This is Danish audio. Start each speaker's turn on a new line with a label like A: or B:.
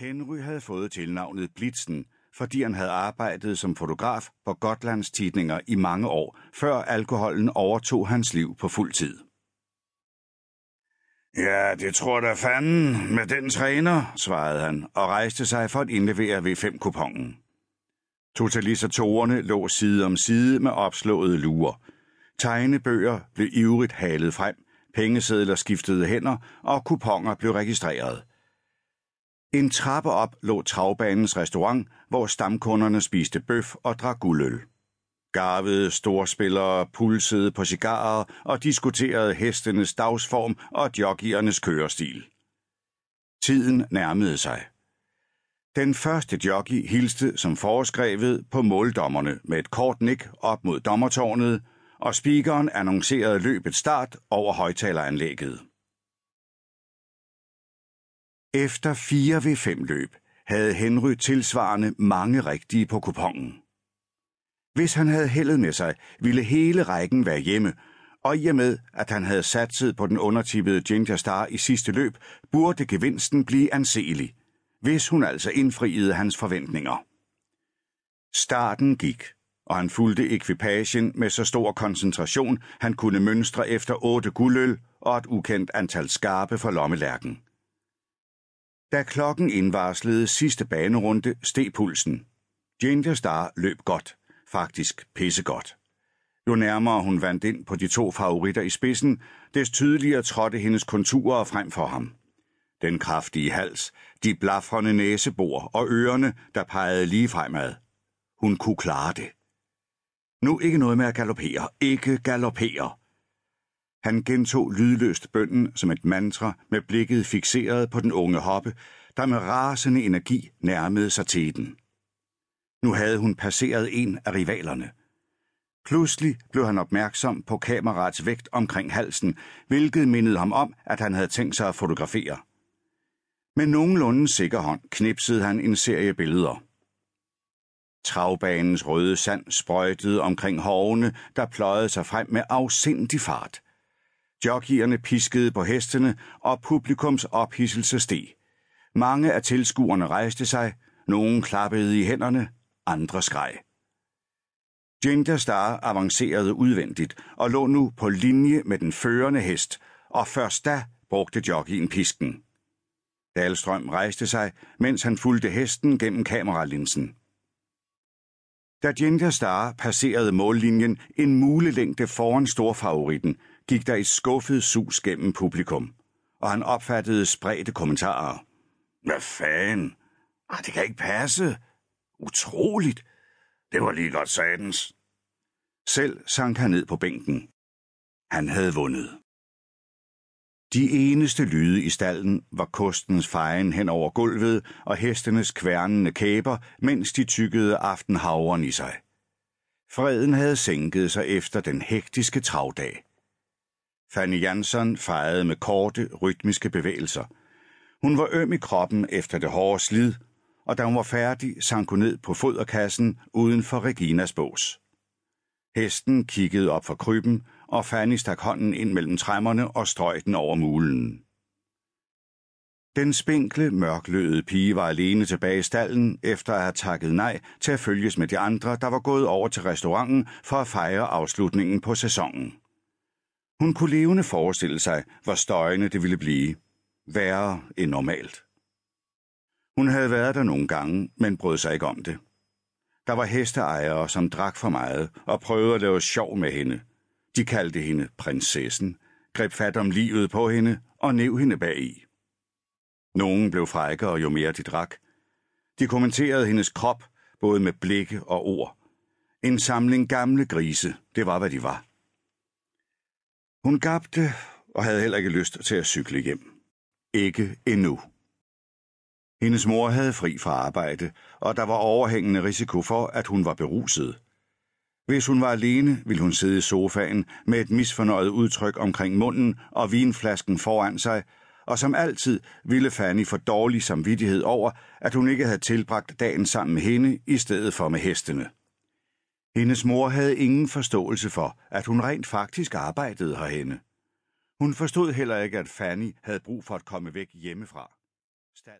A: Henry havde fået tilnavnet Blitzen, fordi han havde arbejdet som fotograf på Gotlands tidninger i mange år, før alkoholen overtog hans liv på fuld tid. Ja, det tror der fanden med den træner, svarede han og rejste sig for at indlevere ved fem kupongen. Totalisatorerne lå side om side med opslåede lurer. Tegnebøger blev ivrigt halet frem, pengesedler skiftede hænder, og kuponer blev registreret. En trappe op lå travbanens restaurant, hvor stamkunderne spiste bøf og drak guldøl. Garvede storspillere pulsede på cigarer og diskuterede hestenes dagsform og jockeyernes kørestil. Tiden nærmede sig. Den første jockey hilste som foreskrevet på måldommerne med et kort nik op mod dommertårnet, og speakeren annoncerede løbet start over højtaleranlægget. Efter fire ved fem løb havde Henry tilsvarende mange rigtige på kupongen. Hvis han havde heldet med sig, ville hele rækken være hjemme, og i og med, at han havde satset på den undertippede Ginger Star i sidste løb, burde gevinsten blive anselig, hvis hun altså indfriede hans forventninger. Starten gik, og han fulgte ekvipagen med så stor koncentration, han kunne mønstre efter otte guldøl og et ukendt antal skarpe for lommelærken. Da klokken indvarslede sidste banerunde, steg pulsen. Ginger Star løb godt, faktisk pissegodt. Jo nærmere hun vandt ind på de to favoritter i spidsen, des tydeligere trådte hendes konturer frem for ham. Den kraftige hals, de blafrende næsebor og ørerne, der pegede lige fremad. Hun kunne klare det. Nu ikke noget med at galoppere, ikke galoppere. Han gentog lydløst bønden som et mantra med blikket fixeret på den unge hoppe, der med rasende energi nærmede sig den. Nu havde hun passeret en af rivalerne. Pludselig blev han opmærksom på kamerats vægt omkring halsen, hvilket mindede ham om, at han havde tænkt sig at fotografere. Med nogenlunde sikker hånd knipsede han en serie billeder. Travbanens røde sand sprøjtede omkring hovene, der pløjede sig frem med afsindig fart – Jockeyerne piskede på hestene, og publikums ophidselse steg. Mange af tilskuerne rejste sig, nogen klappede i hænderne, andre skreg. Ginger Star avancerede udvendigt og lå nu på linje med den førende hest, og først da brugte jockeyen pisken. Dalstrøm rejste sig, mens han fulgte hesten gennem kameralinsen. Da Ginger Star passerede mållinjen en mulelængde foran storfavoritten, gik der et skuffet sus gennem publikum, og han opfattede spredte kommentarer. Hvad fanden? Ah, det kan ikke passe. Utroligt. Det var lige godt satans. Selv sank han ned på bænken. Han havde vundet. De eneste lyde i stallen var kostens fejen hen over gulvet og hestenes kværnende kæber, mens de tykkede aftenhavren i sig. Freden havde sænket sig efter den hektiske travdag. Fanny Jansson fejede med korte, rytmiske bevægelser. Hun var øm i kroppen efter det hårde slid, og da hun var færdig, sank hun ned på foderkassen uden for Reginas bås. Hesten kiggede op for krybben, og Fanny stak hånden ind mellem træmmerne og strøg den over mulen. Den spinkle, mørkløde pige var alene tilbage i stallen, efter at have takket nej til at følges med de andre, der var gået over til restauranten for at fejre afslutningen på sæsonen. Hun kunne levende forestille sig, hvor støjende det ville blive. Værre end normalt. Hun havde været der nogle gange, men brød sig ikke om det. Der var hesteejere, som drak for meget og prøvede at lave sjov med hende. De kaldte hende prinsessen, greb fat om livet på hende og næv hende bagi. Nogen blev frækkere, jo mere de drak. De kommenterede hendes krop, både med blikke og ord. En samling gamle grise, det var, hvad de var. Hun gabte og havde heller ikke lyst til at cykle hjem. Ikke endnu. Hendes mor havde fri fra arbejde, og der var overhængende risiko for, at hun var beruset. Hvis hun var alene, ville hun sidde i sofaen med et misfornøjet udtryk omkring munden og vinflasken foran sig, og som altid ville Fanny få dårlig samvittighed over, at hun ikke havde tilbragt dagen sammen med hende i stedet for med hestene. Hendes mor havde ingen forståelse for, at hun rent faktisk arbejdede herhenne. Hun forstod heller ikke, at Fanny havde brug for at komme væk hjemmefra. Stald.